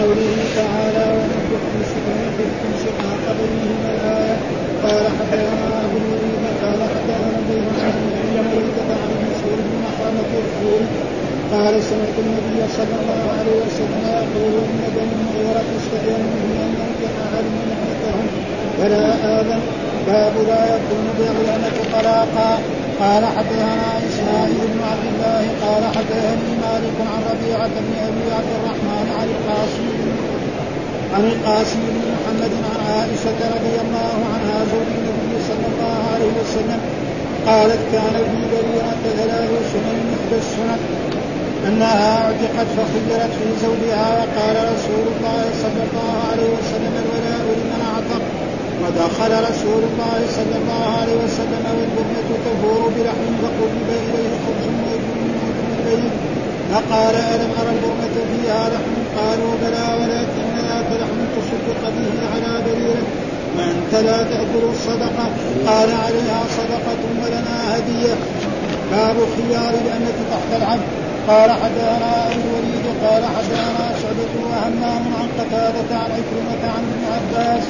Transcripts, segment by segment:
وقوله تعالى في ونفخ شقاق بينهما الآية قال حدثنا أبو الوليد قال حدثنا بين عن يميت عن مسعود بن محرمة الفول قال سمعت النبي صلى الله عليه وسلم يقول ان بني المغيرة استأذنوا من ان ينكح علم نعمتهم فلا آذن باب لا يكون بعلمة طلاقا قال حدثنا اسماعيل بن عبد الله قال حدثني مالك عن ربيعة بن أبي عبد الرحمن عن القاسم عن القاسم بن محمد عن عائشة رضي الله عنها زوج النبي صلى الله عليه وسلم قالت كان في بريرة ثلاث سنن إحدى السنن أنها اعتقت فخيرت في زوجها وقال رسول الله صلى الله عليه وسلم الولاء لمن اعتق ودخل رسول الله صلى الله عليه وسلم والبنية تفور بلحم فقرب إليه خبز الليل فقال ألم أرى البرمة فيها لحم؟ قالوا بلى ولكن ذاك لحم تصدق به على بريرة وأنت لا تأكل الصدقة. قال عليها صدقة ولنا هدية. باب خيار الأمة تحت العبد. قال حدثنا أبو الوليد قال حدثنا شعبة وهمام عن قتادة عن عكرمة عن ابن عباس.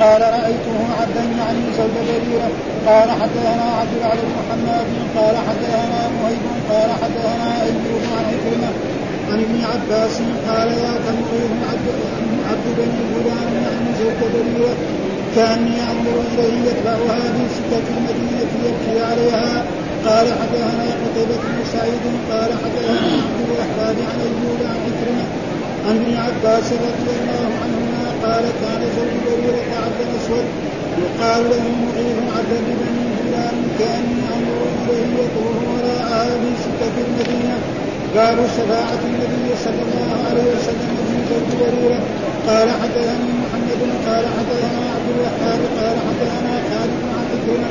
قال رأيته عبدا يعني زوج بريرة قال حدثنا عبد العلي بن محمد قال حدثنا مهيب. قال حدثنا أيوب عن عكرمة عن ابن عباس. قال يا تنقيب عبد عبد بني فلان يعني زوج بريرة كأني أنظر إليه يتبعها في سكة المدينة يبكي عليها. قال حدثنا قتيبة بن سعيد. قال حدثنا عبد الوهاب عن ايوب عن عكرمة عن ابن عباس رضي الله عنهما قال كان زوج بريرة عبد الأسود يقال له معيذ عبد بن فلان كاني انظر إليه يطوف وراءها في سكة المدينة. باب شفاعة النبي صلى الله عليه وسلم في زوج بريرة قال حدثني محمد قال حدثنا عبد الوهاب قال حدثنا خالد عن عكرمة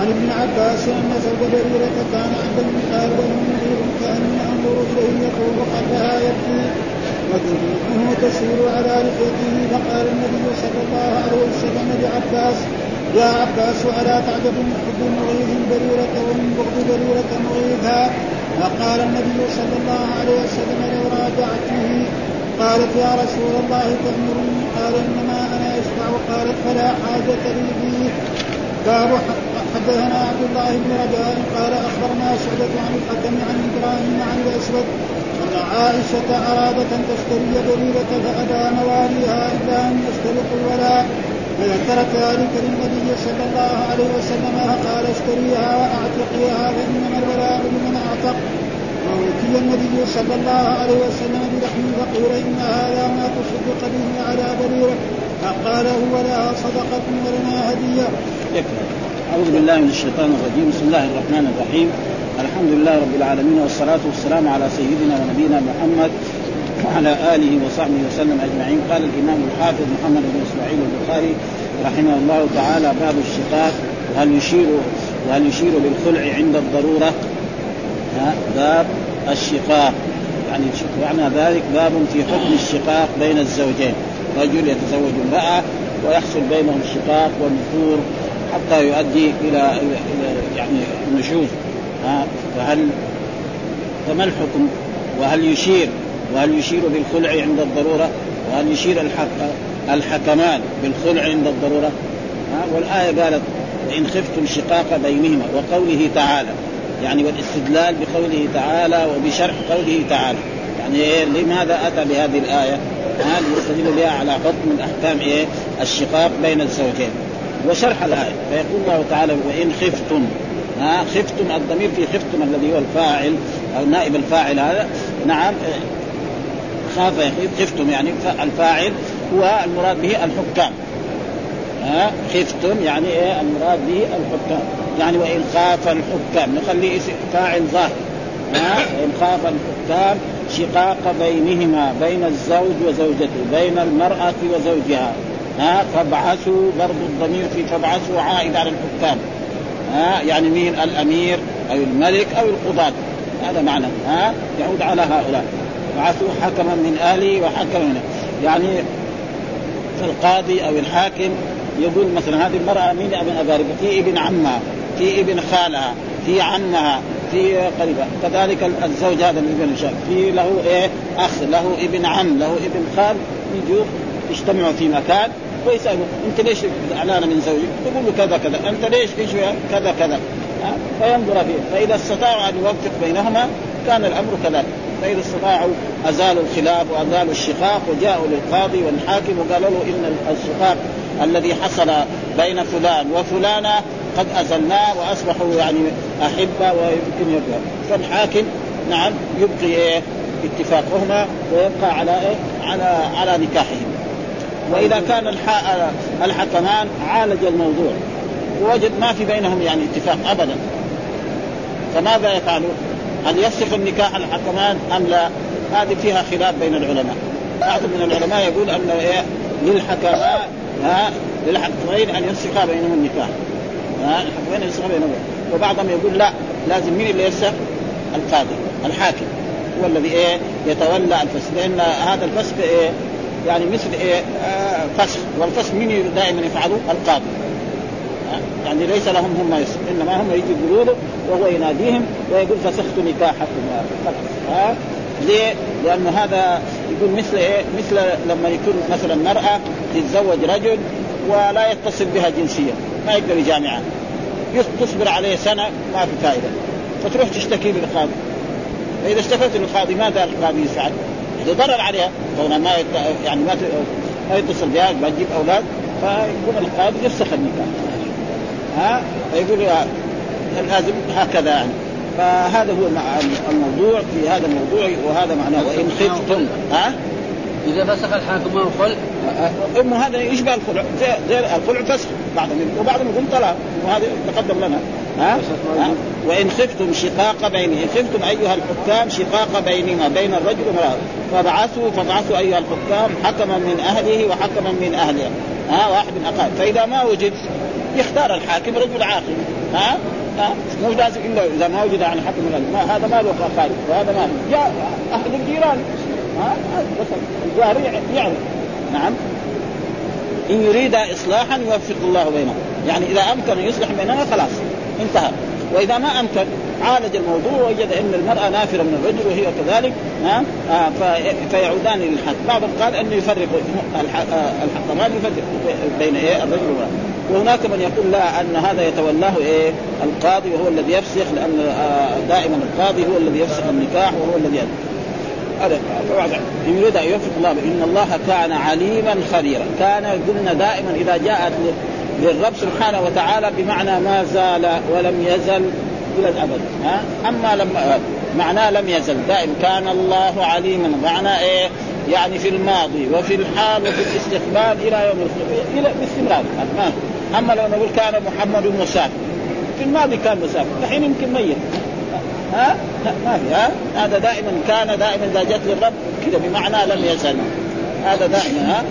عن ابن عباس أن زوج بريرة كان عند المثال وهو مدير كاني انظر إليه يقول قبلها يبكي. ودموعه تسير على لحيته فقال النبي صلى الله عليه وسلم لعباس يا عباس ألا تعجب من حب مغيث بريرة ومن بغض بريرة مغيثا فقال النبي صلى الله عليه وسلم لو راجعته قالت يا رسول الله تأمرني قال إنما أنا اشفع قالت فلا حاجة لي فيه. باب حدثنا عبد الله بن رجاء قال أخبرنا شعبة عن الحكم عن إبراهيم عن الأسود ان عائشة أرادت أن تشتري بريدة فابى مواليها إلا أن يشترطوا الولاء فذكرت ذلك للنبي صلى الله عليه وسلم فقال اشتريها وأعتقيها فإنما الولاء لمن أعتق. وأوتي النبي صلى الله عليه وسلم بلحم فقيل إن هذا ما تصدق به على بريرة فقال هو لها صدقة ولنا هدية. أعوذ بالله من الشيطان الرجيم. بسم الله الرحمن الرحيم. الحمد لله رب العالمين والصلاة والسلام على سيدنا ونبينا محمد وعلى آله وصحبه وسلم أجمعين. قال الإمام الحافظ محمد بن إسماعيل البخاري رحمه الله تعالى باب الشقاق وهل يشير وهل يشير بالخلع عند الضرورة؟ باب الشقاق. يعني معنى ذلك باب في حكم الشقاق بين الزوجين. رجل يتزوج امرأة ويحصل بينهم شقاق ونفور حتى يؤدي إلى يعني النشوز ها فهل فما الحكم؟ وهل يشير؟ وهل يشير بالخلع عند الضرورة؟ وهل يشير الحق الحكمان بالخلع عند الضرورة؟ ها؟ والآية قالت ان خفتم شقاق بينهما وقوله تعالى يعني والاستدلال بقوله تعالى وبشرح قوله تعالى. يعني إيه؟ لماذا أتى بهذه الآية؟ هذه يستدل بها على حكم من أحكام إيه؟ الشقاق بين الزوجين. وشرح الآية. فيقول الله تعالى وإن خفتم ها خفتم الضمير في خفتم الذي هو الفاعل أو نائب الفاعل هذا. نعم خاف خفتم يعني الفاعل هو المراد به الحكام. ها خفتم يعني إيه؟ المراد به الحكام. يعني وإن خاف الحكام نخليه فاعل ظاهر. ها ان خاف الحكام شقاق بينهما بين الزوج وزوجته بين المرأة وزوجها. ها فابعثوا برضو الضمير في فابعثوا عائد على الحكام. ها يعني مين؟ الأمير أو الملك أو القضاة. هذا معنى ها يعود على هؤلاء. بعثوا حكما من اهله وحكما من يعني القاضي أو الحاكم يقول مثلا هذه المرأة مين ابن أقارب في ابن عمها في ابن خالها في عمها في قريبه كذلك الزوج هذا اللي بين في له إيه؟ أخ له ابن عم له ابن خال. يجوا يجتمعوا في مكان ويسألوا أنت ليش زعلانه من زوجك؟ تقول له كذا كذا، أنت ليش إيش كذا كذا، فينظر فيه، فإذا استطاعوا أن يوفق بينهما كان الأمر كذلك، فإذا استطاعوا أزالوا الخلاف وأزالوا الشقاق وجاءوا للقاضي والحاكم وقالوا له إن الشقاق الذي حصل بين فلان وفلانة قد أزلناه وأصبحوا يعني أحبة ويمكن يبقى. فالحاكم نعم يبقي إيه؟ اتفاقهما ويبقى على إيه؟ على على نكاحهم. وإذا كان الحكمان عالج الموضوع. ووجد ما في بينهم يعني اتفاق ابدا. فماذا يفعلون؟ هل يفسخ النكاح الحكمان أم لا؟ هذه فيها خلاف بين العلماء. بعض من العلماء يقول ان إيه؟ للحكماء ها للحكمين أن يفسخا بينهم النكاح. ها الحكمين يفسخا بينهم. وبعضهم يقول لا لازم مين اللي يفسخ؟ القاضي الحاكم. هو الذي إيه؟ يتولى الفسخ لأن هذا الفسخ إيه؟ يعني مثل إيه آه فسخ. والفسخ مين دائما يفعله؟ القاضي. يعني ليس لهم هم يسر إنما هم يجي يقولوا وهو يناديهم ويقول فسخت نكاحكم ها؟ ليه؟ لأنه هذا يقول مثل إيه؟ مثل لما يكون مثلا مرأة تتزوج رجل ولا يتصل بها جنسيا ما يقدر يجامعها. تصبر عليه سنة ما في فائدة. فتروح تشتكي للقاضي. فإذا اشتكت للقاضي ماذا القاضي يفعل؟ اذا ضرر عليها. كونها ما يت... يعني ما ما يتصل بها ما تجيب أولاد فيقول القاضي يفسخ النكاح. ها؟ فيقول لازم هكذا يعني. فهذا هو الموضوع في هذا الموضوع وهذا معناه. وإن خفتم ها؟ إذا فسخ الحاكم الخلع انه هذا يشبه الخلع زي الخلع فسخ. بعضهم وبعضهم يقول طلاق. وهذا تقدم لنا. ها؟, ها؟ وإن خفتم شقاق بين إن خفتم أيها الحكام شقاق بينهما بين الرجل والمرأة. فابعثوا فابعثوا أيها الحكام حكما من أهله وحكما من أهلها. ها؟ واحد من اقارب فإذا ما وجد يختار الحاكم رجل عاقل. ها؟ ها؟ مو لازم إلا إذا ما وجد عن حكم ما هذا ما له خارج وهذا ما جاء أحد الجيران. ها بس الجار يعرف. نعم. إن يريد اصلاحا يوفق الله بينهم. يعني إذا أمكن يصلح بينهما خلاص انتهى. وإذا ما أمكن عالج الموضوع وجد إن المرأة نافرة من الرجل وهي كذلك. ها آه فيعودان للحد بعضهم قال انه يفرق الحكمان يفرق بين إيه؟ الرجل والمرأة. وهناك من يقول لا أن هذا يتولاه إيه؟ القاضي وهو الذي يفسخ لأن آه دائما القاضي هو الذي يفسخ النكاح وهو الذي هذا يريد أن يوفق الله إن الله كان عليما خبيرا. كان قلنا دائما إذا جاءت للرب سبحانه وتعالى بمعنى ما زال ولم يزل إلى الأبد. ها؟ أما لما معناه لم يزل. دائما كان الله عليما. معناه إيه؟ يعني في الماضي وفي الحال وفي الاستقبال إلى يوم إلى باستمرار. اما لو نقول كان محمد مسافر في الماضي كان مسافر الحين يمكن ميت. ها؟ ما في ها؟ هذا دائما كان دائما إذا جت للرب كذا بمعنى لم يزل. هذا دائما ها؟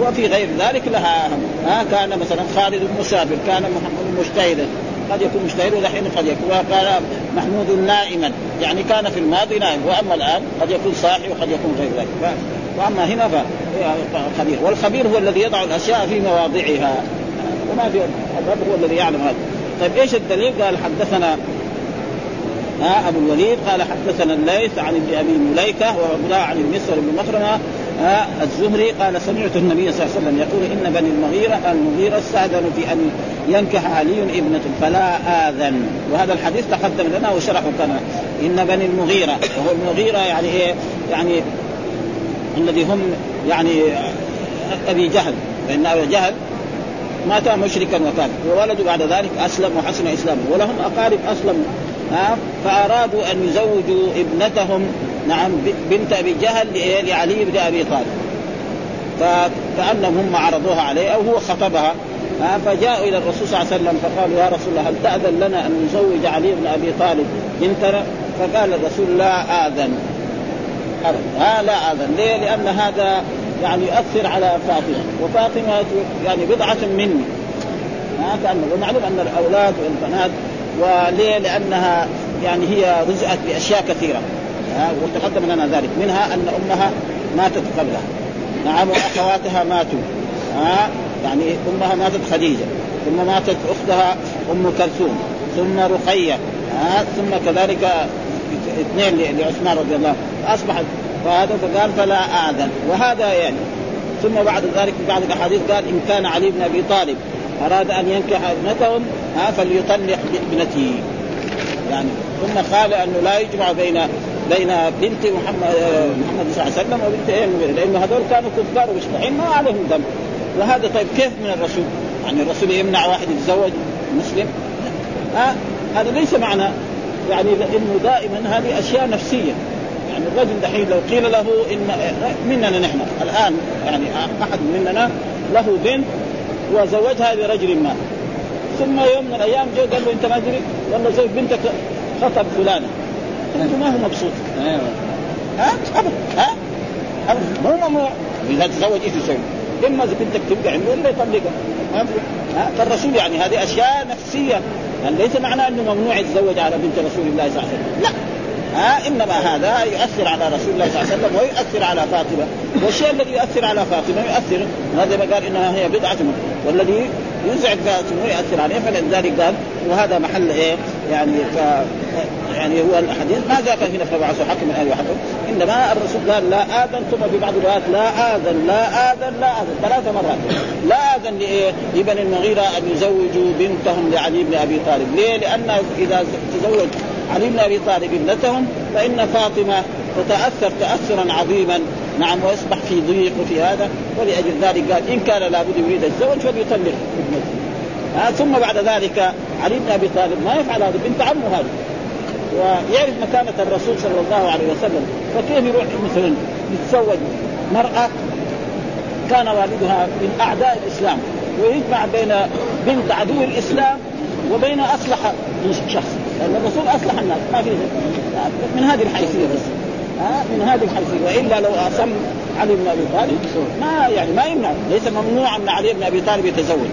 وفي غير ذلك لها ها؟ كان مثلا خالد مسافر كان محمد مجتهدا قد يكون مجتهد ودحين قد يكون وكان محمود نائما. يعني كان في الماضي نائم وأما الآن قد يكون صاحي وقد يكون غير ذلك. وأما هنا فخبير والخبير هو الذي يضع الأشياء في مواضعها. وما في الرب هو الذي يعلم هذا. طيب إيش الدليل؟ قال حدثنا ها أبو الوليد قال حدثنا الليث عن ابن أبي مليكة وابو عن المسور بن مخرمه الزهري قال سمعت النبي صلى الله عليه وسلم يقول إن بني المغيرة المغيرة استاذنوا في أن ينكح علي ابنة فلا آذن. وهذا الحديث تقدم لنا وشرحه كان إن بني المغيرة وهو المغيرة يعني إيه؟ يعني الذي هم يعني أبي جهل فإن أبي جهل مات مشركا وكان وولده بعد ذلك أسلم وحسن إسلامه ولهم أقارب أسلموا. ها فأرادوا أن يزوجوا ابنتهم نعم بنت أبي جهل لعلي بن أبي طالب. فكانهم هم عرضوها عليه أو هو خطبها. ها فجاءوا إلى الرسول صلى الله عليه وسلم فقالوا يا رسول الله هل تأذن لنا أن نزوج علي بن أبي طالب بنتنا؟ فقال الرسول لا آذن. ها لا آذن. ليه؟ لأن هذا يعني يؤثر على فاطمة. وفاطمة يعني بضعة مني. ها كأنه ومعلوم أن الأولاد والبنات وليه؟ لأنها يعني هي رزقت بأشياء كثيرة. ها وتقدم لنا ذلك. منها أن أمها ماتت قبلها. نعم وأخواتها ماتوا. ها يعني أمها ماتت خديجة. ثم ماتت أختها أم كلثوم. ثم رقية. آه ثم كذلك اثنين لعثمان رضي الله عنه. اصبحت فهذا فقال فلا اذن وهذا يعني. ثم بعد ذلك في بعض الأحاديث قال إن كان علي بن أبي طالب أراد أن ينكح ابنتهم ها فليطلق ابنته يعني ثم قال أنه لا يجمع بين بين بنت محمد محمد صلى الله عليه وسلم وبنت إيه لأنه هذول كانوا كفار ومشتحين ما عليهم ذنب. وهذا طيب كيف من الرسول؟ يعني الرسول يمنع واحد يتزوج مسلم؟ ها هذا ليس معنى. يعني انه دائما هذه أشياء نفسية. يعني الرجل دحين لو قيل له إن مننا نحن. الآن يعني أحد مننا له بنت وزوجها لرجل ما. ثم يوم من الأيام جو قال له أنت ما أدري؟ والله زوج بنتك خطب فلانة. انت ما هو مبسوط أيوه. ها؟ ابدا ها؟ ابدا مو ممنوع إذا تزوج إيش يسوي؟ إما إذا بنتك تبقى عنده الا يطلقها. ها؟ فالرسول يعني هذه أشياء نفسية. يعني ليس معناه إنه ممنوع يتزوج على بنت رسول الله صلى الله عليه وسلم. لا. ها؟ إنما هذا يؤثر على رسول الله صلى الله عليه وسلم ويؤثر على فاطمة. والشيء الذي يؤثر على فاطمة يؤثر هذا ما قال إنها هي بضعه والذي يزعج فاطمة ويؤثر عليه فلذلك قال وهذا محل إيه؟ يعني ف يعني هو الحديث ما جاء هنا فبعث حكم من أهل وحده إنما الرسول قال لا اذن ثم في بعض الروايات. لا آذن لا آذن لا آذن. ثلاث مرات. لا آذن لايه؟ لبني المغيرة أن يزوجوا بنتهم لعلي بن أبي طالب، ليه؟ لأن إذا تزوج علي بن أبي طالب ابنتهم فإن فاطمة تتأثر تاثرا عظيما. نعم ويصبح في ضيق وفي هذا ولأجل ذلك قال إن كان لابد يريد الزوج فليطلق ابنته. آه ثم بعد ذلك علي بن أبي طالب ما يفعل هذا بنت عمه هذه. ويعرف مكانة الرسول صلى الله عليه وسلم فكيف يروح مثلا يتزوج مرأة كان والدها من أعداء الإسلام ويجمع بين بنت عدو الإسلام وبين أصلح شخص. لأن الرسول أصلح الناس. ما في من هذه الحيثية بس. ها؟ من هذه الحيثية. وإلا لو أصم علي بن أبي طالب ما يعني ما يمنع. ليس ممنوع أن علي بن أبي طالب يتزوج.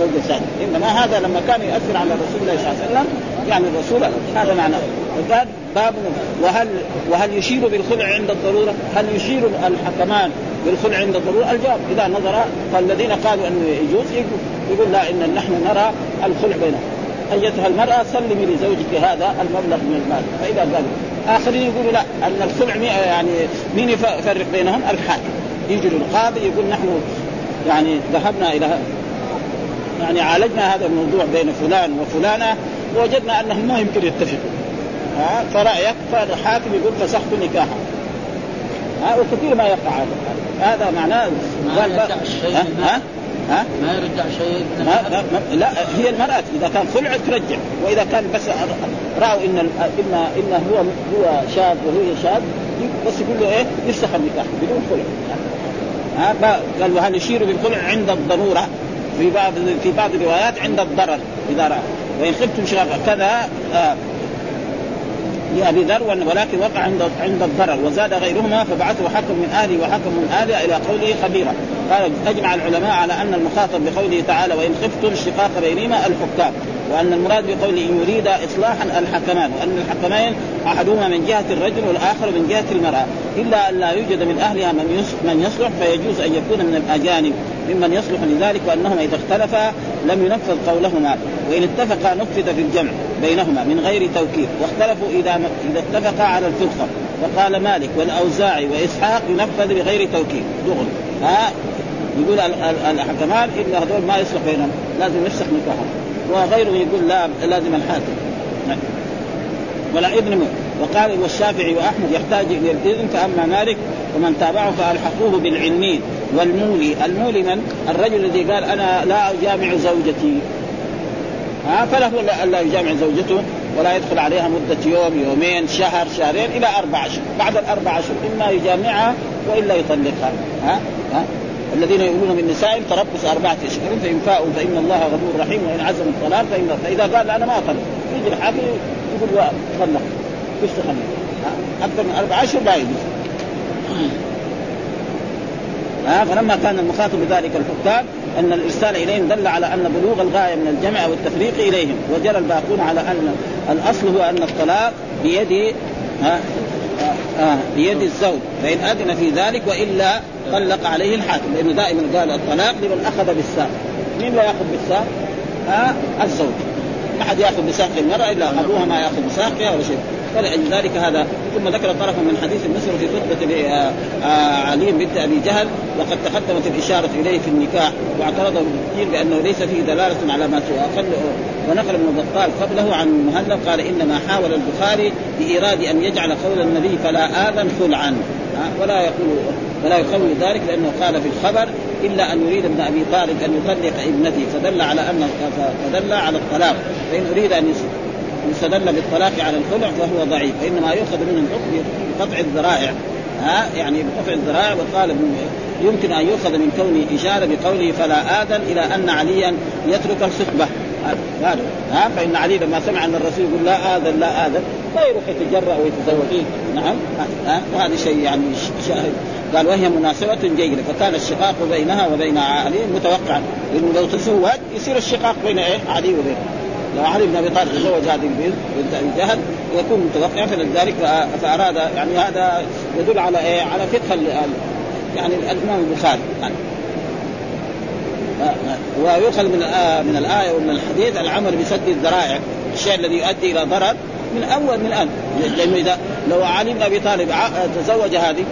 زوجة ثانية إنما هذا لما كان يؤثر على رسول الله صلى الله عليه وسلم يعني الرسول هذا معناه. وقال باب وهل وهل يشير بالخلع عند الضرورة؟ هل يشير الحكمان بالخلع عند الضرورة؟ الجواب إذا نظر فالذين قالوا أنه يجوز يقول لا إن نحن نرى الخلع بينهم. أيتها المرأة سلمي لزوجك هذا المبلغ من المال. فإذا قالوا آخرين يقولوا لا أن الخلع يعني مين يفرق بينهم؟ الحاكم يجي القاضي يقول نحن يعني ذهبنا إلى يعني عالجنا هذا الموضوع بين فلان وفلانة ووجدنا أنهم ما يمكن يتفقوا. ها فرأيك فالحاكم يقول فسخت نكاحه ها وكثير ما يقع هذا. هذا معناه ما الشيء ها؟ ها؟ ما يرجع شيء؟ ما لا, لا هي المرأة إذا كان خلع ترجع وإذا كان بس رأوا إن إن إن هو هو شاب وهي شاب بس يقول له إيه؟ يفسخ النكاح بدون خلع. ها؟ قال وهل يشير بالخلع عند الضرورة؟ في بعض في بعض الروايات عند الضرر إذا رأى. وإن خفتم شقاق كذا آه لابي ذر ولكن وقع عند عند الضرر. وزاد غيرهما فبعثه حكم من اهله وحكم من اهله إلى قوله خبيرا. قال اجمع العلماء على أن المخاطب بقوله تعالى وإن خفتم الشقاق بينهما الحكام وأن المراد بقوله إن يريد اصلاحا الحكمان وأن الحكمين أحدهما من جهة الرجل والآخر من جهة المرأة. إلا أن لا يوجد من أهلها من يصلح فيجوز أن يكون من الأجانب. ممن يصلح لذلك وأنهما إذا اختلفا لم ينفذ قولهما. وإن اتفقا نفذ في الجمع بينهما من غير توكيد. واختلفوا إذا إذا اتفقا على الفرقة. فقال مالك والأوزاعي وإسحاق ينفذ بغير توكيد. دغري. ها؟ يقول الحكمان الا هذول ما يصلح بينهم. لازم يفسخ نكاحهم. وغيره يقول لا لازم الحاكم. ولا ابن وقال والشافعي وأحمد يحتاج إلى الإذن فأما مالك ومن تابعه فألحقوه بالعنين والمولي المولي من؟ الرجل الذي قال أنا لا أجامع زوجتي. ها فله الا يجامع زوجته ولا يدخل عليها مدة يوم يومين شهر شهرين إلى أربع أشهر بعد الأربع أشهر إما يجامعها وإلا يطلقها. ها؟ ها؟ الذين يقولون من نسائهم تربص أربعة أشهر فإن فاءوا فإن الله غفور رحيم وإن عزم الطلاق فإن فإذا قال أنا ما أطلق. يجي الحاكم يقول طلق. يفسخ أكثر من أربع أشهر لا يجوز. ها؟ فلما كان المخاطب بذلك الحكام أن الإرسال إليهم دل على أن بلوغ الغاية من الجمع أو التفريق إليهم. وجرى الباقون على أن الأصل هو أن الطلاق بيد ها؟ آه بيد الزوج. فإن أذن في ذلك وإلا طلق عليه الحاكم. لأنه دائما قال الطلاق لمن أخذ بالساق. مين لا يأخذ بالساق؟ ها؟ الزوج. ما حد يأخذ بساق المرأة إلا أبوها ما يأخذ بساقها ولا شيء. فلأجل ذلك هذا. ثم ذكر طرفا من حديث المسلم في خطبة آه، آه، علي بنت أبي جهل وقد تقدمت الإشارة إليه في النكاح واعترضه كثير بأنه ليس فيه دلالة على ما سوى. ونقل ابن بطال قبله عن مهلب قال إنما حاول البخاري بإيراد أن يجعل قول النبي فلا آذن خلعا. ولا يقول ولا يقوي ذلك لأنه قال في الخبر إلا أن يريد ابن أبي طالب أن يطلق ابنته فدل على أن فدل على الطلاق. فإن أريد أن يستدل بالطلاق على الخلع فهو ضعيف فإنما يؤخذ منه الحكم بقطع الذرائع. ها؟ يعني بقطع الذرائع وقال يمكن أن يؤخذ من كونه إشارة بقوله فلا آذن إلى أن عليا يترك الخطبة. هذا ها؟ فإن علي لما سمع أن الرسول يقول لا آذن لا آذن لا يروح يتجرأ ويتزوج. نعم؟ ها؟ وهذا شيء يعني شاهد قال وهي مناسبة جيدة فكان الشقاق بينها وبين علي متوقعا. لأنه لو تزوج يصير الشقاق بين إيه؟ علي وبين لو علي بن أبي طالب تزوج هذه البنت بنت أبي جهل يكون متوقعا فلذلك فأراد يعني هذا يدل على إيه؟ على فقه يعني الإمام البخاري يعني ويؤخذ من من الآية ومن الحديث العمل بسد الذرائع الشيء الذي يؤدي إلى ضرر من أول من الان لأنه إذا لو علي بن أبي طالب تزوج هذه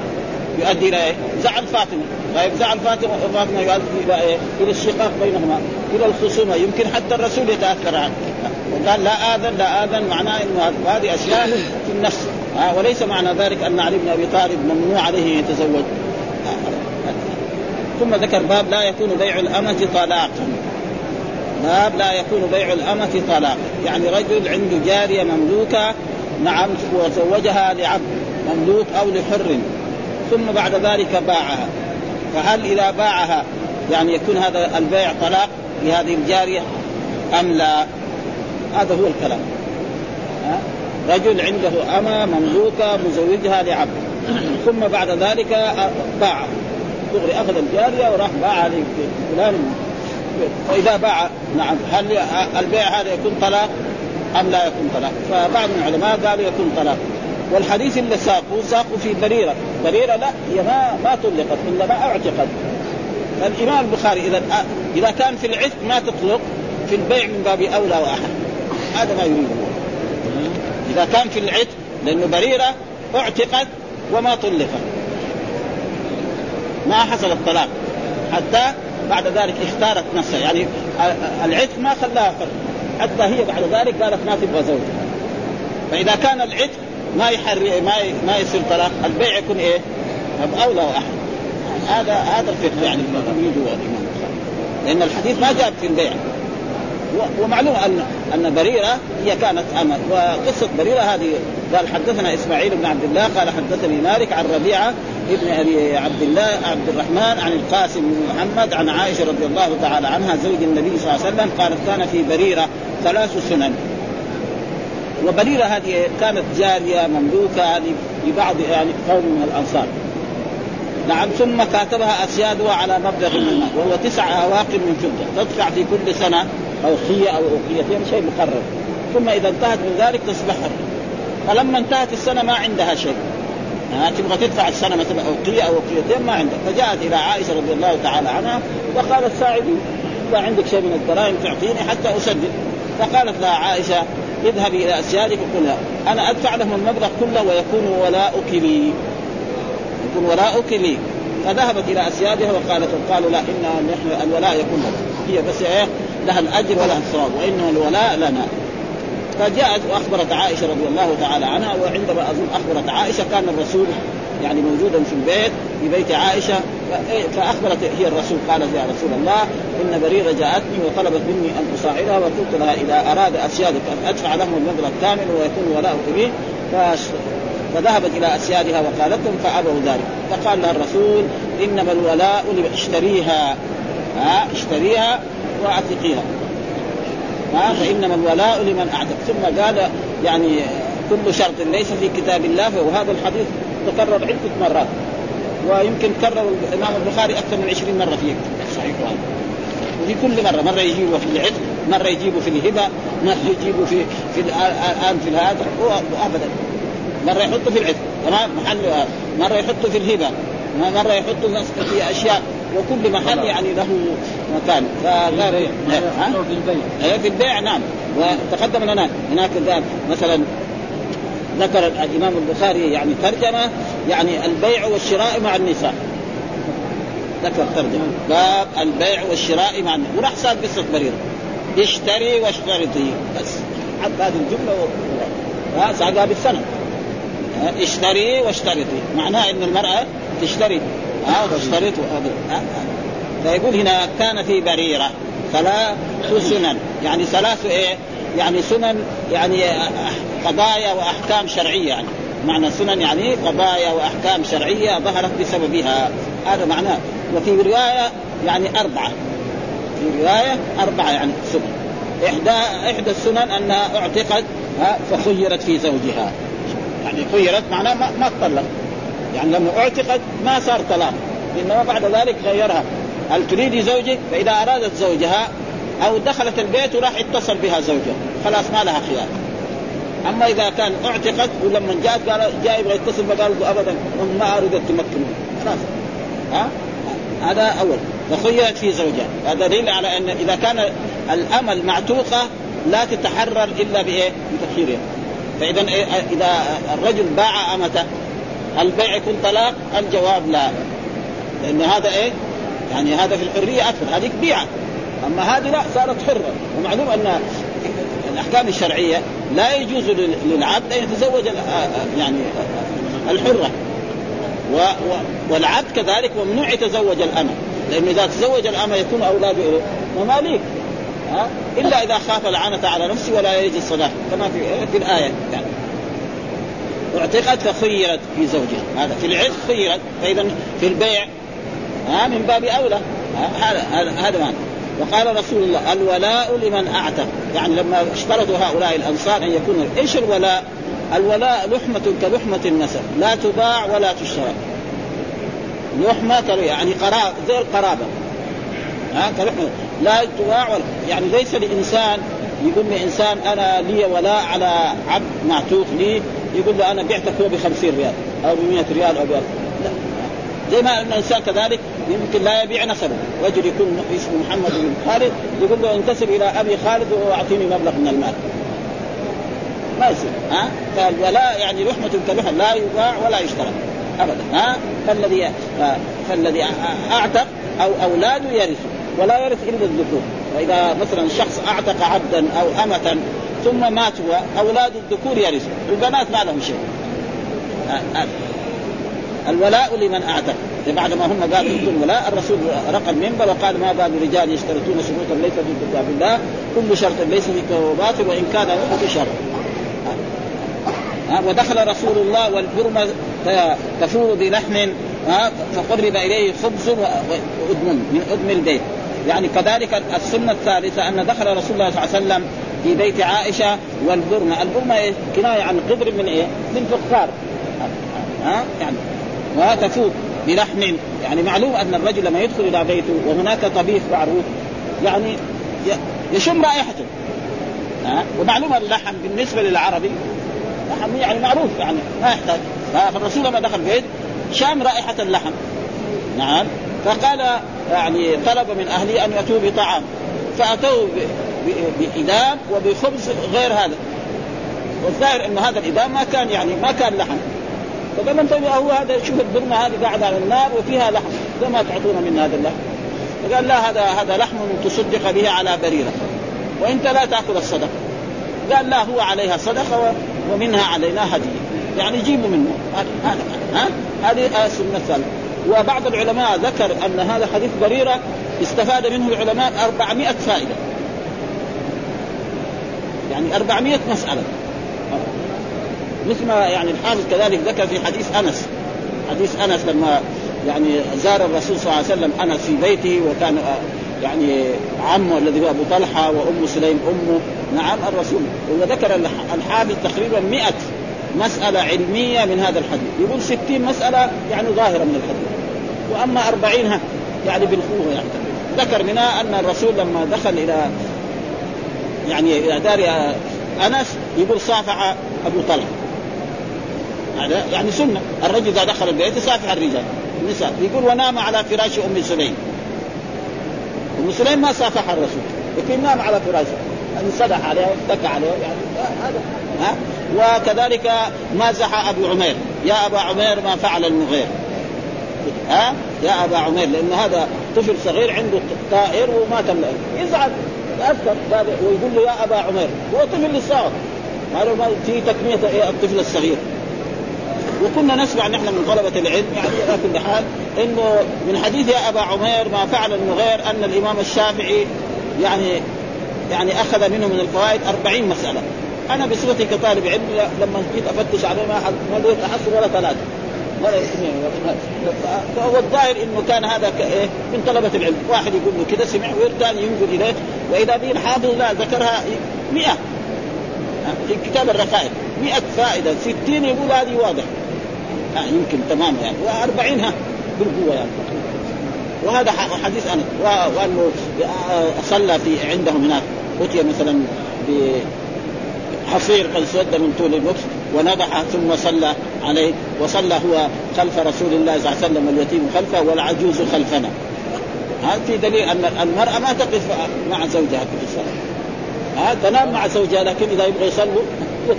يؤدي إلى إيه؟ زعل فاطمة، طيب زعل فاطمة فاطمه يؤدي إلى إيه؟ إلى الشقاق بينهما، إلى الخصومة، يمكن حتى الرسول يتاثر عنه، وقال لا آذن لا آذن معناه إنه هذه أشياء في النفس، ها وليس معنى ذلك أن علي بن أبي طالب ممنوع عليه يتزوج. ثم ذكر باب لا يكون بيع الأمة طلاقا. باب لا يكون بيع الأمة طلاقا. يعني رجل عنده جارية مملوكة نعم وزوجها لعبد مملوك أو لحر. ثم بعد ذلك باعها. فهل إذا باعها يعني يكون هذا البيع طلاق لهذه الجارية أم لا؟ هذا هو الكلام؟ رجل عنده أمة مملوكة مزوجها لعبد. ثم بعد ذلك باعها دغري أخذ الجارية وراح باعها لفلان. واذا باع نعم هل البيع هذا يكون طلاق أم لا يكون طلاق؟ فبعض العلماء قالوا يكون طلاق. والحديث اللي ساقوا ساقوا في بريره، بريره لا هي ما ما طلقت إنما اعتقد فالامام البخاري إذا إذا كان في العتق ما تطلق في البيع من باب أولى وأحد. هذا ما يريده إذا كان في العتق لأنه بريرة أعتقت وما طلقت. ما حصل الطلاق. حتى بعد ذلك اختارت نفسها. يعني العتق ما خلاها فرق حتى هي بعد ذلك قالت ما تبغى زوجها. فإذا كان العتق ما يحرر ما ما يصير طلاق البيع يكون إيه؟ أولى واحد هذا هذا الفقه يعني يريده الإمام لأن الحديث ما جاء في البيع. ومعلوم ان أن بريرة هي كانت امل وقصة بريرة هذه قال حدثنا إسماعيل بن عبد الله قال حدثني مالك عن ربيعة ابن أبي عبد الله عبد الرحمن عن القاسم بن محمد عن عائشة رضي الله تعالى عنها زوج النبي صلى الله عليه وسلم قالت كان في بريرة ثلاث سنن. وبريره هذه كانت جارية مملوكة لبعض يعني قوم من الأنصار. نعم ثم كاتبها أسيادها على مبلغ من المال وهو تسع أواق من فضة تدفع في كل سنة اوقيه أو اوقيتين شيء مقرر ثم إذا انتهت من ذلك تصبح فلما انتهت السنة ما عندها شيء. ها تبغى تدفع السنة مثلا أوقية أو أوقيتين ما عندها. فجاءت إلى عائشة رضي الله تعالى عنها وقالت ساعدي اذا عندك شيء من الدراهم تعطيني حتى أسدد. فقالت لها عائشة اذهبي إلى أسيادك وقل أنا أدفع لهم المبلغ كله ويكون ولاؤك لي. يكون ولاؤك لي. فذهبت إلى أسيادها وقالت قالوا لا إن نحن الولاء يكون لنا هي بس إيه؟ لها الأجر ولها الثواب وانه الولاء لنا. فجاءت وأخبرت عائشة رضي الله تعالى عنها وعندما أظن أخبرت عائشة كان الرسول يعني موجودا في البيت في بيت عائشة فأخبرت هي الرسول قالت يا رسول الله إن بريرة جاءتني وطلبت مني أن اساعدها وقلت لها إذا أراد أسيادك أن أدفع لهم المبلغ كامل ويكون ولاؤك لي فذهبت إلى أسيادها وقالت لهم فأبوا ذلك. فقال لها الرسول إنما الولاء اشتريها. ها؟ اشتريها واعتقيها ها؟ فإنما الولاء لمن اعتق ثم قال يعني كل شرط ليس في كتاب الله وهذا الحديث تكرر عدة مرات. ويمكن كرر الإمام البخاري أكثر من 20 مرة في صحيح. هذا وفي كل مرة مرة يجيبه في العتق مرة يجيبه في الهبة مرة يجيبه في في الان في هذا ابدا. مرة يحطه في العتق تمام؟ محل مرة يحطه في الهبة مرة يحطه في أشياء وكل محل يعني له مكان؟ ها؟ في البيت إيه في البيع نعم. وتقدم لنا هناك مثلا ذكر الإمام البخاري يعني ترجمة يعني البيع والشراء مع النساء ذكر ترجمة. باب البيع والشراء مع النساء وراح صار قصة بريرة. اشتري واشترطي بس حتى هذه الجملة و... ها ساقها بالسنه اشتري واشترطي معناه إن المرأة تشتري. ها وتشترط ها؟ فيقول هنا كان في بريرة. ثلاث سنن. يعني ثلاث إيه؟ يعني سنن يعني قضايا وأحكام شرعية يعني. معنى سنن يعني قضايا وأحكام شرعية ظهرت بسببها. هذا معناه وفي رواية يعني أربعة. في رواية أربعة يعني سنن. إحدى إحدى السنن انها اعتقد ها، فخيرت في زوجها. يعني خيرت معناه ما, ما تطلق. يعني لما اعتقد ما صار طلاق. إنما بعد ذلك غيرها. هل تريدي زوجك؟ فإذا أرادت زوجها أو دخلت البيت وراح اتصل بها زوجها. خلاص ما لها خيار. أما إذا كان اعتقد ولما جاءت قال جاء يبغى يتصل له ابدا ما اريد تمكنه خلاص. ها؟ هذا أول. فخيرت في زوجها. هذا دليل على أن إذا كان الأمل معتوقة لا تتحرر إلا بإيه؟ بتخييرها فإذا إيه إذا الرجل باع أمته البيع يكون طلاق؟ الجواب لا. لأن هذا إيه؟ يعني هذا في الحرية أكثر هذيك بيعه أما هذه لا صارت حرة. ومعلوم أن الأحكام الشرعية لا يجوز لل- للعبد أن يتزوج ال- يعني الحرة. و و والعبد كذلك ممنوع يتزوج الأمة. لأنه إذا تزوج الأمة يكون أولاده إيه؟ مماليك. ها؟ إلا إذا خاف العنة على نفسه ولا يجد الصداق كما في في الآية. يعني. اعتقد فخيرت في زوجها. هذا في العتق خيرت. فإذا في البيع ها من باب أولى. ها، هذا هذا هذا وقال رسول الله الولاء لمن أعتق. يعني لما اشترطوا هؤلاء الأنصار أن يكون إيش الولاء؟ الولاء لحمة كلحمة النسب. لا تباع ولا تشترى لحمة يعني قرابة زي القرابة. ها؟ كلحمة. لا تباع ولا يعني ليس لإنسان يقول لإنسان أنا لي ولاء على عبد معتوق لي يقول له أنا بعتك هو ب 50 ريال أو ب 100 ريال أو ب لا. زي ما أن الإنسان كذلك يمكن لا يبيع نسبه، رجل يكون اسمه محمد بن خالد يقول له انتسب إلى أبي خالد واعطيني مبلغ من المال. ما يصير ها؟ فالولاء يعني لحمة كلحمة لا يباع ولا يشترى. ابدا ها؟ فالذي فالذي أعتق أو اولاده يرثوا ولا يرث إلا الذكور. واذا مثلا شخص أعتق عبدا أو أمة ثم مات هو أولاد الذكور يرثوا البنات ما لهم شيء. ها- ها. الولاء لمن اعتق بعد ما هم قالوا أنتم ولاء الرسول رقى المنبر وقال ما بال رجال يشترطون شروطا ليس في كتاب الله كل شرط ليس في باطل وإن كان له شرط. ودخل رسول الله والبرمة تفور بلحم فقرب إليه خبز وادم من آدم البيت. يعني كذلك السنة الثالثة أن دخل رسول الله صلى الله عليه وسلم في بيت عائشة والبرمة، البرمة إيه؟ كناية عن قدر من إيه؟ من فخار. ها يعني وتفوت بلحم. يعني معلوم أن الرجل لما يدخل إلى بيته وهناك طبيخ معروف يعني يشم رائحته. ها؟ ومعلوم اللحم بالنسبة للعربي لحم يعني معروف يعني ما يحتاج. فالرسول لما دخل البيت شام رائحة اللحم. نعم. فقال يعني طلب من أهله أن ياتوا بطعام. فاتوا بإدام وبخبز غير هذا. والظاهر انه هذا الإدام ما كان يعني ما كان لحم. فقال أنتم هو هذا شوف البرمه هذه قاعدة على النار وفيها لحم فما تعطونا من هذا اللحم. فقال لا هذا هذا لحم تصدق به على بريرة. وانت لا تأكل الصدقة. قال لا هو عليها صدقة ومنها علينا هدية. يعني جيبوا منه. هذا ها؟ هذه السنة الثالثة. وبعض العلماء ذكر أن هذا حديث بريرة استفاد منه العلماء 400 فائدة. يعني 400 مسألة. مثل ما يعني الحافظ كذلك ذكر في حديث أنس. حديث أنس لما يعني زار الرسول صلى الله عليه وسلم أنس في بيته وكان آه، يعني عمه الذي هو أبو طلحة وأم سليم أمه. نعم الرسول. وذكر الح- الحافظ تقريبا 100 مسألة علمية من هذا الحديث. يقول 60 مسألة يعني ظاهرة من الحديث. وأما 40 ها يعني بالقوة يعني. ذكر منها أن الرسول لما دخل إلى يعني إلى دار آه، أنس يقول صافح أبو طلحة. هذا يعني سنة. الرجل إذا دخل البيت يصافح الرجال. النساء يقول ونام على فراش أم سليم. أم سليم ما صافح الرسول. لكن نام على فراشه يعني صدح عليه واتكى عليه يعني هذا. ها؟ وكذلك مازح أبو عمير. يا أبا عمير ما فعل المغير. ها؟ يا أبا عمير لأن هذا طفل صغير عنده طائر وما تملأ. يزعل. يأثر ويقول له يا أبا عمير. هو طفل لسه هذا في تكمية إيه الطفل الصغير. وكنا نسمع نحن من طلبة العلم يعني على كل حال إنه من حديث يا أبا عمير ما فعل المغير أن الإمام الشافعي يعني يعني أخذ منه من الفوائد أربعين مسألة. أنا بصفتي كطالب علم لما جيت أفتش عليه ما ما لقيت احصل ولا ثلاثة. ولا اثنين فهو الظاهر إنه كان هذا إيه من طلبة العلم. واحد يقول له كذا سمع والثاني ينقل إليه. وإذا به الحافظ لا ذكرها 100 في كتاب الرقائق 100 فائدة. 60 يقول هذه واضح. آه يمكن تمام يعني. و40 ها. بالقوه يعني. وهذا حديث انس وأنه صلى في عندهم هناك. أتي مثلا بحصير قد سود من طول الوقت ونضح ثم صلى عليه. وصلى هو خلف رسول الله صلى الله عليه وسلم واليتيم خلفه والعجوز خلفنا. هذا في دليل أن المرأة ما تقف مع زوجها في الصلاة. ها تنام مع زوجها لكن إذا يبغى يصلوا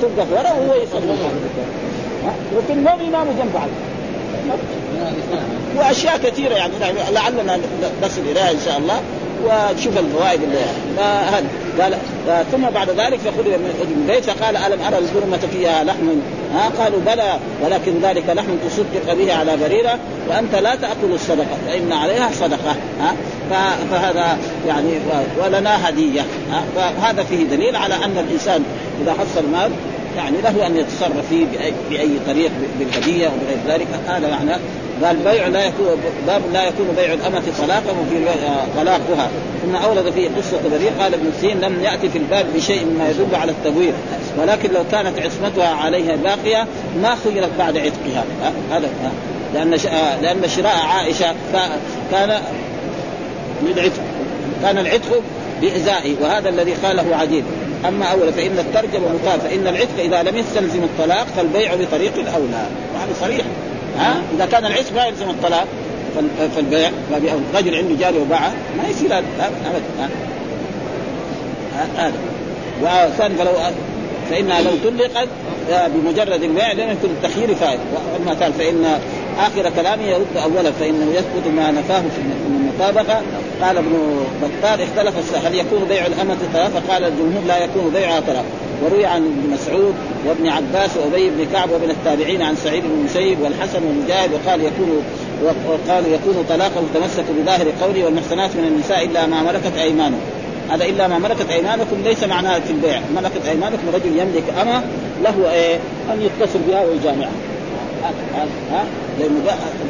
توقف ورا وهو يصلي. لكن ما بيناموا جنب بعض وأشياء كثيرة يعني لعلنا نصل إليها إن شاء الله. ونشوف الفوائد اللي هذه قال ثم بعد ذلك فخذ من البيت فقال ألم أرى البرمة فيها لحم؟ ها؟ قالوا بلى ولكن ذلك لحم تصدق به على بريرة وأنت لا تأكل الصدقة فإن عليها صدقة ها؟ فهذا يعني ولنا هدية ها؟ فهذا فيه دليل على أن الإنسان إذا حصل مال يعني له أن يتصرف فيه باي, بأي طريق بالهدية وبغير ذلك هذا معنى قال بيع لا يكون باب لا يكون بيع الأمة طلاقا وفي طلاقها. ثم أورد فيه قصة بريء قال ابن سين لم يأتي في الباب بشيء مما يدل على التبوير ولكن لو كانت عصمتها عليها باقية ما خيرت بعد عتقها. هذا لأن لأن شراء عائشة كان للعتق كان العتق بإزائه وهذا الذي قاله عديد. أما أول فإن الترجمة مقال فإن العتق إذا لم يستلزم الطلاق فالبيع بطريق الاولى يعني صريح. ها؟ إذا كان العتق ما يلزم الطلاق فالبيع رجل عنده جاري وباعة ما يصير هذا ابدا هذا. والثاني فلو فإنها لو طلقت بمجرد البيع لم يكن التخيير فائده وأما قال فإن آخر كلامه يرد اولا فإنه يثبت ما نفاه في المطابقة. قال ابن بطال اختلف هل يكون بيع الأمة طلاق؟ فقال الجمهور لا يكون بيعها طلاق. وروي عن ابن مسعود وابن عباس وأبي بن كعب وابن التابعين عن سعيد بن المسيب والحسن والمجاهد وقال يكون وقالوا يكون طلاقه تمسك بظاهر قوله والمحسنات من النساء إلا ما ملكت ايمانهم هذا إلا ما ملكت أيمانكم ليس معناه في البيع. ملكت أيمانكم رجل يملك اما له إيه؟ أن يتصل بها ويجامعها ها؟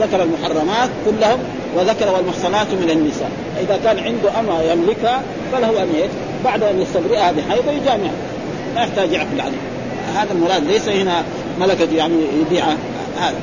ذكر المحرمات كلهم وذكر والمحصنات من النساء. إذا كان عنده اما يملكها فله أن بعد أن يستبرئها بحيض يجامعها ما يحتاج يعقل عليه هذا المراد ليس هنا ملكة يعني يبيعها هذا.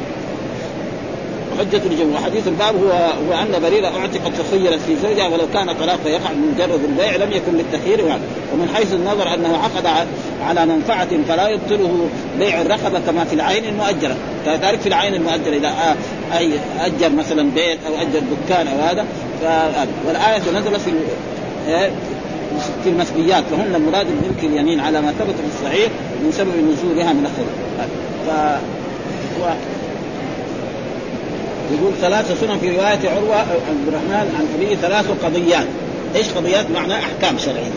حجة الجمهور وحديث الباب هو هو أن بريرة أعتقت فخيرت في زوجها ولو كان طلاق فيقع من مجرد البيع لم يكن للتخيير ومن حيث النظر أنه عقد على منفعة فلا يبطله بيع الرقبة كما في العين المؤجرة. كذلك في العين المؤجرة إذا أي أجر مثلا بيت أو أجر دكان أو هذا والآية نزلت في في المسبيات فهن المراد بملك اليمين على ما ثبت في الصحيح من سبب نزولها من الخير ف يقول ثلاث سنن في رواية عروة عبد الرحمن عن أبيه ثلاث قضيات. إيش قضيات؟ معناه أحكام شرعية.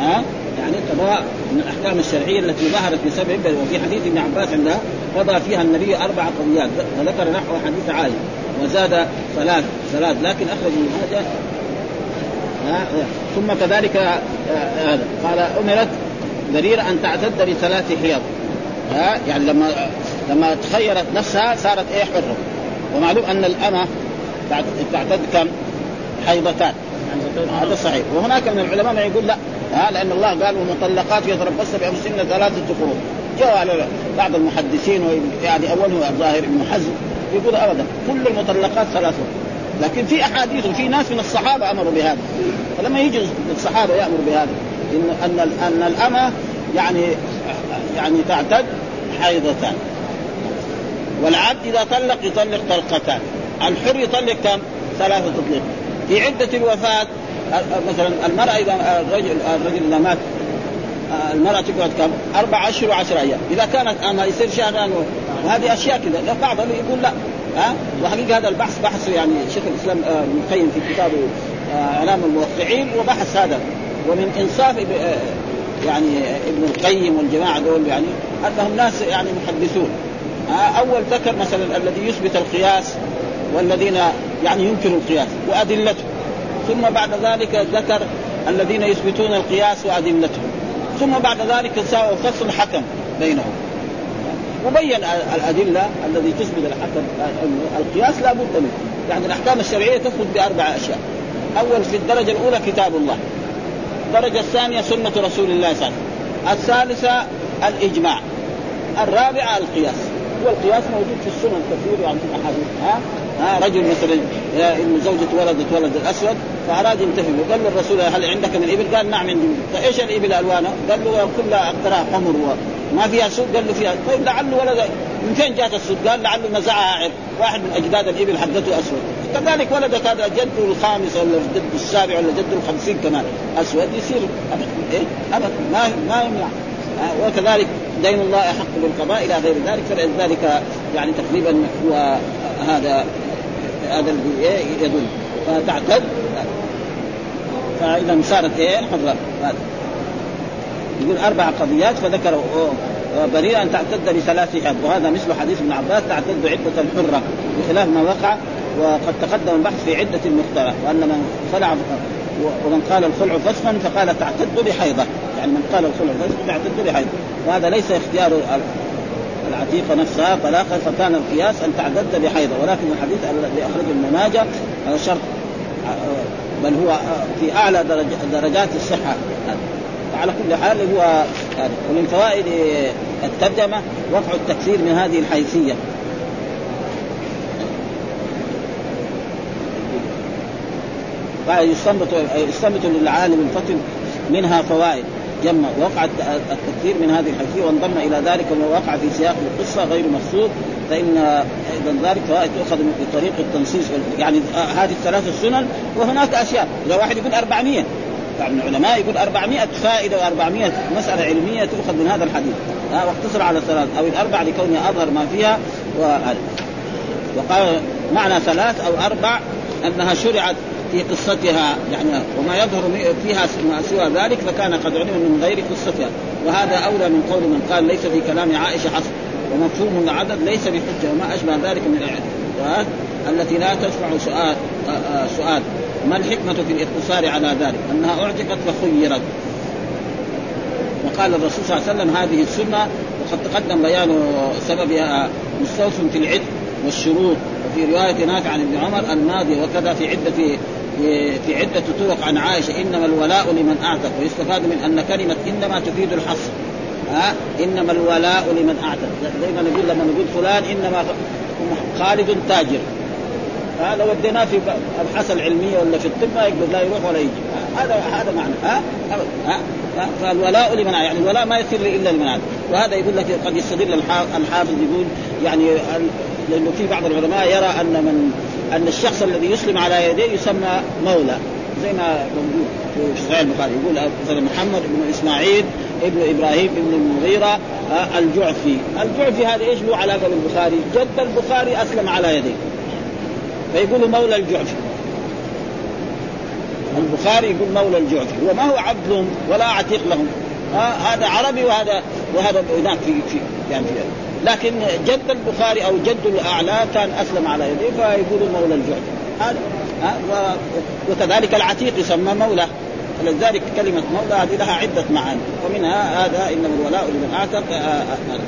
ها؟ يعني قضاء من الأحكام الشرعية التي ظهرت بسبب وفي حديث ابن عباس عندها قضى فيها النبي أربع قضيات وذكر نحو حديث عائشة وزاد ثلاث ثلاث لكن أخرج من هذا ثم كذلك هذا. قال أمرت بريرة أن تعتد بثلاث حيض. ها؟ يعني لما لما تخيرت نفسها صارت إيه؟ حرة. ومعلوم أن الأمة تعتد كم؟ حيضتان. هذا صحيح. وهناك من العلماء من يقول لا. ها؟ لأن الله قال والمطلقات يتربصن بأنفسهن ثلاثة قروء جاء بعض المحدثين يعني اولهم الظاهر ابن حزم يقول ابدا كل المطلقات ثلاثة لكن في أحاديث وفي ناس من الصحابة أمروا بهذا. فلما يجي الصحابة يأمروا بهذا. ان أن أن الأمة يعني يعني تعتد حيضتان. والعبد إذا طلق يطلق طلقتان. الحر يطلق كم؟ ثلاثة تطليق في عدة الوفاة مثلا المرأة إذا الرجل الرجل إذا مات المرأة تقعد كم؟ أربع أشهر وعشر أيام، إذا كانت أما يصير شهران وهذه أشياء كذا، بعضهم يقول لا. ها؟ وحقيقة هذا البحث بحث يعني شيخ الإسلام ابن القيم في كتابه إعلام الموقعين وبحث هذا. ومن إنصاف يعني ابن القيم والجماعة دول يعني أنهم ناس يعني محدثون. أول ذكر مثلا الذي يثبت القياس والذين يعني ينكروا القياس وأدلته. ثم بعد ذلك ذكر الذين يثبتون القياس وأدلته. ثم بعد ذلك ساووا فصل حكم بينهم. وبين الأدلة الذي تثبت الحكم القياس لا بد منه. يعني الأحكام الشرعية تثبت بأربع أشياء. أول في الدرجة الأولى كتاب الله. الدرجة الثانية سنة رسول الله صلى الله عليه وسلم. الثالثة الإجماع. الرابعة القياس. والقياس موجود في السنن كثير يعني في الأحاديث. ها؟ ها؟ رجل مثلا ان زوجته ولدت ولد الأسود فأراد ينتهي. قال له الرسول هل عندك من إبل؟ قال نعم عندي فإيش الإبل الوانها؟ قال له كلها اقتراع حمر ما فيها سود قال له فيها. طيب لعله ولد من فين جات السود؟ قال لعله نزعها عرق واحد من أجداد الإبل حقته أسود. كذلك ولدك هذا جده الخامس ولا جده السابع ولا جده الخمسين كمان. أسود يصير. ابدا إيه؟ ابدا ما ما يمنع. وكذلك دين الله أحق بالقضاء إلى غير ذلك. فلذلك يعني تقريبا هو هذا هذا الذي يدل. فتعتد. فإذا صارت إيه؟ حضره يقول أربع قضيات فذكر بريئا تعتد بثلاث حد وهذا مثل حديث ابن عباس تعتد عدة الحره بخلاف ما وقع وقد تقدم البحث في عدة المختلف وأن من خلع ومن قال الخلع فسخا فقال تعتد بحيضة. يعني من قال الخلع فسخا تعتد بحيضة. وهذا ليس اختيار العتيقه نفسها طلاقا فكان القياس أن تعتد بحيضة. ولكن الحديث الذي اخرجه ابن ماجه شرط بل هو في أعلى درجات الصحة. على كل حال هو ومن فوائد الترجمة وقع التكفير من هذه الحيثية. يستنبط يستنبط للعالم الفطن منها فوائد. جمع وقع التكفير من هذه الحيثية وانضم إلى ذلك وما وقع في سياق القصة غير مقصود. فإن أيضا ذلك فوائد تؤخذ بطريق التنصيص يعني هذه الثلاث السنن وهناك أشياء. إذا واحد يقول 400 بعض العلماء يقول 400 فائدة و400 مسألة علمية تؤخذ من هذا الحديث. ها واقتصر على ثلاث أو الأربع لكونها أظهر ما فيها وقال معنى ثلاث أو أربع أنها شرعت في قصتها يعني وما يظهر فيها ما سوى ذلك فكان قد علم من غير قصتها. وهذا أولى من قول من قال ليس في كلام عائشة حصر ومفهوم العدد ليس بحجة وما أشبه ذلك من الاعتقاد التي لا تشفع سؤال سؤال. ما الحكمة في الاقتصار على ذلك؟ أنها اعتقت فخيرت وقال الرسول صلى الله عليه وسلم هذه السنة وقد تقدم بيان سببها مستوف في العتق والشروط. وفي رواية نافع عن ابن عمر الماضيه وكذا في عدة في عدة طرق عن عائشة. إنما الولاء لمن أعتق. ويستفاد من أن كلمة إنما تفيد الحصر. ها؟ إنما الولاء لمن أعتق. دائما نقول لما نقول فلان إنما خالد تاجر. هذا وديناه في الابحاث العلمية ولا في الطب ما يقدر لا يروح ولا يجي. هذا هذا معنى. ها؟ ها؟ فالولاء لمن يعني الولاء ما يصير إلا لمن وهذا يقول لك قد يستدل الحافظ يقول يعني لأنه في بعض العلماء يرى أن من أن الشخص الذي يسلم على يديه يسمى مولى. زي ما موجود في صحيح البخاري يقول مثلا محمد بن إسماعيل ابن إبراهيم ابن المغيرة الجعفي، الجعفي هذا إيش له علاقه بالبخاري؟ جد البخاري أسلم على يديه. فيقولوا مولى الجعفي. البخاري يقول مولى الجعفي، هو ما هو عبد لهم ولا عتيق لهم. هذا عربي وهذا وهذا هناك في في يعني في لكن جد البخاري أو جد الأعلى كان أسلم على يديه فيقولوا مولى الجعد هذا وكذلك العتيق يسمى مولى ولذلك كلمة مولى هذه لها عدة معاني ومنها هذا إنما الولاء لمن أعتق آه، آه، آه.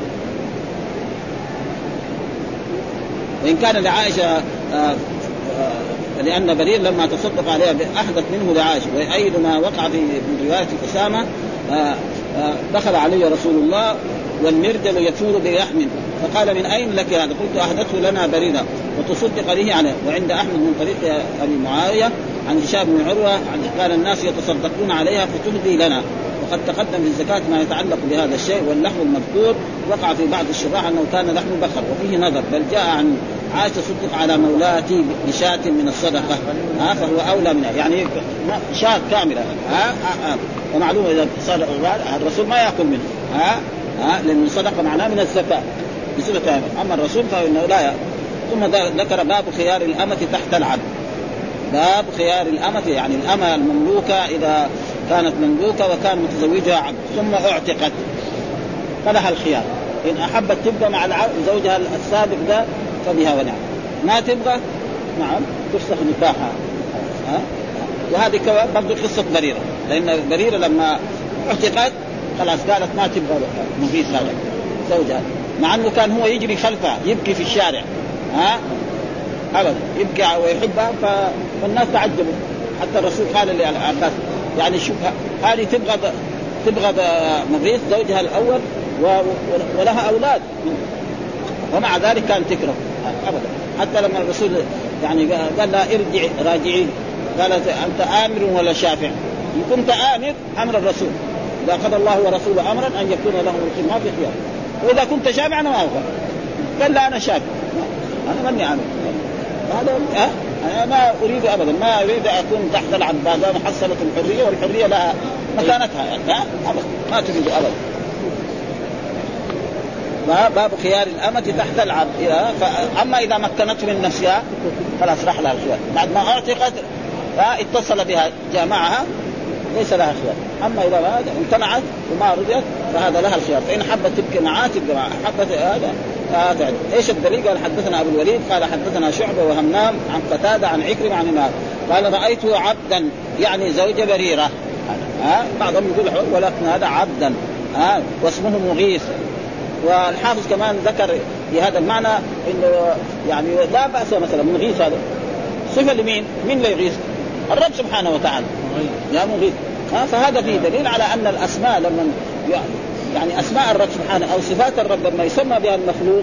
وإن كان لعائشة لأن برير لما تصدق عليها أحدث منه لعائشة ويؤيد ما وقع في رواية أسامة دخل علي رسول الله والمردل يثور بلحم فقال من أين لك هذا؟ قلت أحدثه لنا بريدة وتصدق به عليه وعند أحمد من طريق أبي معاوية عن هشام بن عروة عن قال الناس يتصدقون عليها فتهدي لنا وقد تقدم في الزكاة ما يتعلق بهذا الشيء واللحم المذكور وقع في بعض الشراح أنه كان لحم بقر وفيه نظر بل جاء عن عائشة تصدق على مولاتي بشاة من الصدقة. ها فهو أولى منها. يعني شاة كاملة. ها, ها, ها. ومعلوم إذا صار الرسول ما يأكل منه. ها ها لأن الصدقة معناه من الزكاة. بصفة أما الرسول فإنه لا يأكل. ثم ذكر باب خيار الأمة تحت العبد باب خيار الأمة يعني الأمة المملوكة إذا كانت مملوكة وكان متزوجها عبد. ثم اعتقت. فلها الخيار. إن أحبت تبقى مع العبد زوجها السابق ده فبها ونعم ما تبغى؟ نعم تفسخ نكاحها. ها؟ وهذه برضه قصة بريرة. لأن بريرة لما اعتقت خلاص قالت ما تبغى مغيث هذا. زوجها. مع إنه كان هو يجري خلفها يبكي في الشارع. ها؟ ابدا. يبكي ويحبها فالناس تعجبوا. حتى الرسول قال للعباس يعني شوف هذه تبغى تبغى مغيث زوجها الأول ولها أولاد. ومع ذلك كانت تكره. ابدا. حتى لما الرسول يعني قال لا ارجع راجعين. قالت أنت آمر ولا شافع؟ إن كنت آمر أمر الرسول. إذا قضى الله ورسوله امرا أن يكون له ما في خيار. وإذا كنت شافع أنا ما أبغى قال لا أنا شافع. أنا ماني عامل هذا ها؟ أنا ما أريد ابدا. ما أريد أكون تحت العباد. محصله الحرية والحرية لها مكانتها. يعني ها؟ ابدا. ما تريد ابدا. باب خيار الأمة تحت العبد فأما إذا مكنته من نفسها خلاص راح لها الخيار بعد ما أعتقت اتصل بها جامعها ليس لها خيار أما إذا ما امتنعت وما رضيت فهذا لها الخيار. فإن حبت تبكي معاه تبكي معاه حبت هذا هذا إيش الدليل؟ قال حدثنا أبو الوليد قال حدثنا شعبة وهمام عن قتادة عن عكرمة عن النار قال رايته عبدا يعني زوج بريرة. ها؟ بعضهم يقول ولكن هذا عبدا. ها؟ واسمه مغيث. والحافظ كمان ذكر بهذا المعنى إنه يعني لا بأس مثلا مغيث هذا. صفة لمين؟ مين لا يغيث؟ الرب سبحانه وتعالى. يا مغيث. ها فهذا فيه دليل على أن الأسماء لما يعني أسماء الرب سبحانه أو صفات الرب لما يسمى بها المخلوق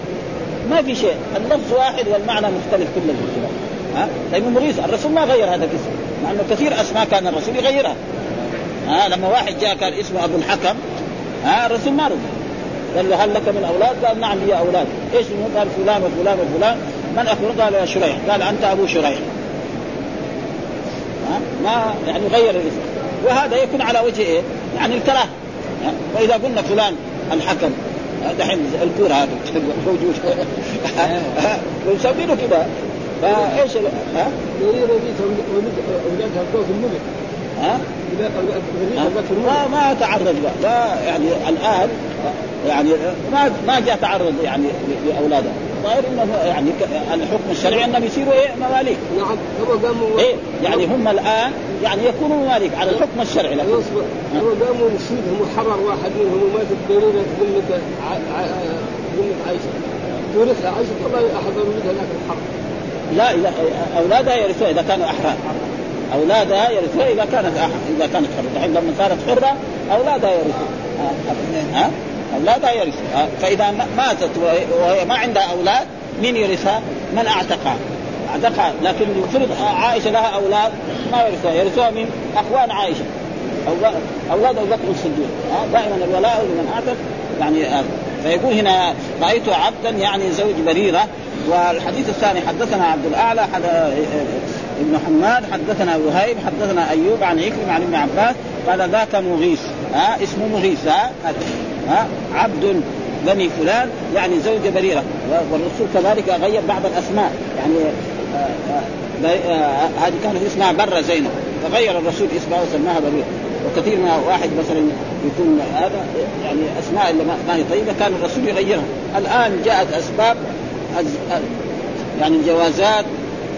ما في شيء. اللفظ واحد والمعنى مختلف كل الاختلاف ها؟ لأنه مغيث. الرسول ما غير هذا الاسم. مع إنه كثير أسماء كان الرسول يغيرها. ها لما واحد جاء كان اسمه أبو الحكم. ها الرسول ما رضي قال له هل لك من أولاد؟ قال نعم لي أولاد، إيش؟ قال فلان وفلان وفلان، من اخبره؟ قال شريح، قال أنت أبو شريح. ما يعني غير الاسم، وهذا يكون على وجه إيه؟ يعني الكراهه. وإذا قلنا فلان الحكم دحين الكورة هذا موجود ويسمينه كذا فايش ها؟ في الملك. ها؟ ما ما تعرض لا يعني الآن يعني ما ما جاء تعرض يعني لأولاده. ظاهر إنه يعني الحكم الشرعي أنهم يصيروا إيه؟ مماليك نعم هم قاموا إيه؟ يعني هم الآن يعني يكونوا مماليك على الحكم الشرعي لكن. هم قاموا نسيبهم وحرر واحد منهم وما تقدرون ذمة ذمة عائشة تورثها عائشة طبعا ولدها لكن الحرب. لا لا أولادها يرثون إذا كانوا أحرار. أولادها يرثون إذا كانت. إذا كانت حرة. الحين لما صارت حرة أولادها يرثون ها اولادها يرثون فإذا ماتت وهي ما عندها أولاد مين يرثها؟ من أعتقها. أعتقها. لكن يفرض عائشة لها أولاد ما يرثها. يرثوها من أخوان عائشة. أولاد أبو بكر الصديق. دائما الولاء لمن أعتق. يعني آه. فيقول هنا رأيت عبدا يعني زوج بريرة. والحديث الثاني حدثنا عبد الأعلى حد... ابن حماد حدثنا وهيب حدثنا أيوب عن عكرمه عن ابن عباس قال ذاك مغيث. ها؟ اسمه مغيث. ها؟ ها عبد بني فلان يعني زوج بريرة. والرسول كذلك غير بعض الأسماء. يعني هذه كانت اسمها برة زينب. فغير الرسول اسمها وسماها بريرة. وكثير ما واحد مثلا يكون هذا يعني أسماء اللي ما هي طيبة كان الرسول يغيرها. الآن جاءت أسباب يعني الجوازات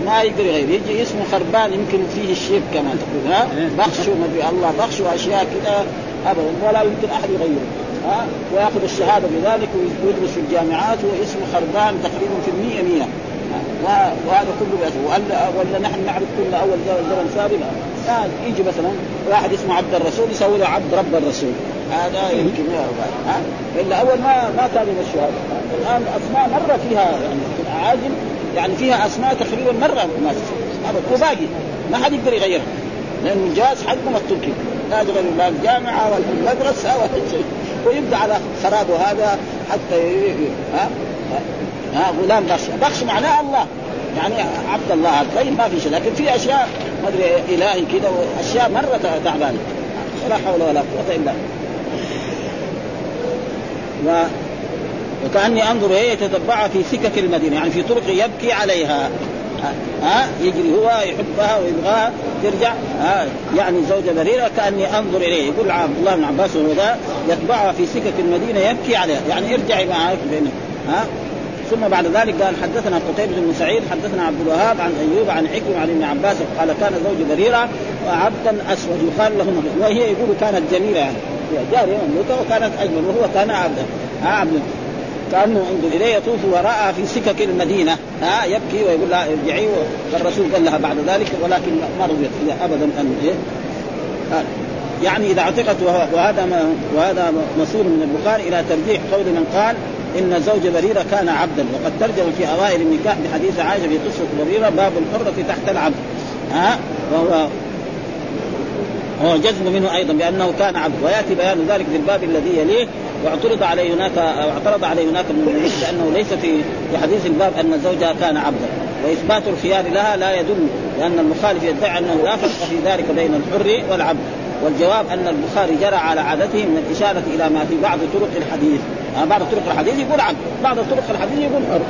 ما يقدر يغير. يجي اسمه خربان يمكن فيه الشيب كما تقول ها؟ بخش وما الله بخش واشياء كذا ابدا. ولا يمكن أحد يغيره. ها وياخذ الشهادة بذلك ويدرس في الجامعات واسمه خربان تقريبا في المية مية وهذا كله بأسره ولا, ولا نحن نعرف كل أول زمن سابق؟ يجي مثلا واحد اسمه عبد الرسول يسوي له عبد رب الرسول. هذا يمكن ها إلا أول ما ما كان هذا. الآن أسماء مرة فيها يعني في الاعاجم يعني فيها أسماء تقريبا مرة ما وباقي. ما حد يقدر يغيرها. لأن الجواز حقهم مكتوب كده لا يغير لا الجامعة ولا المدرسة ولا شيء. ويبدأ على خرابه هذا حتى ها؟ ها؟ غلام بخش. بخش معناه الله. يعني عبد الله طيب ما في شيء. لكن في أشياء ما أدري الهي كذا وأشياء مرة تعبانه ولا حول ولا قوة إلا و وكأني أنظر هي يتتبعها في سكك المدينة. يعني في طرق يبكي عليها. ها؟ يجري هو يحبها ويبغاها ترجع ها؟ يعني زوجة بريرة كأني أنظر إليه. يقول عبد الله بن عباس وهو ذا يتبعها في سكك المدينة يبكي عليها. يعني ارجعي معك بينك ها؟ ثم بعد ذلك قال حدثنا قتيبة بن سعيد حدثنا عبد الوهاب عن أيوب عن حكم عن ابن عباس قال كان زوج بريرة وعبدا أسود يقال له وهي يقول كانت جميلة يعني. جارية مملوكة وكانت أجمل وهو كان عبدا عبدا كأنه انظر إليه يطوف وراءها في سكك المدينة. ها يبكي ويقول لها ارجعي والرسول قال لها بعد ذلك ولكن ما رضيت ابدا أن إيه؟ يعني إذا اعتقت وهذا وهذا مسؤول من البخاري إلى ترجيح قول من قال إن زوج بريرة كان عبدا. وقد ترجم في أوائل النكاح بحديث عائشة في قصة بريرة باب الحرة تحت العبد. ها؟ وهو هو جزم منه أيضا بأنه كان عبد. ويأتي بيان ذلك في الباب الذي يليه. واعترض عليه هناك اعترض عليه هناك لأنه ليس في حديث الباب أن زوجها كان عبدا. وإثبات الخيار لها لا يدل لأن المخالف يدعي أنه لا فرق في ذلك بين الحر والعبد. والجواب أن البخاري جرى على عادته من الإشارة إلى ما في بعض طرق الحديث. آه بعض طرق الحديث يقول عبد. بعض طرق الحديث يقول حر.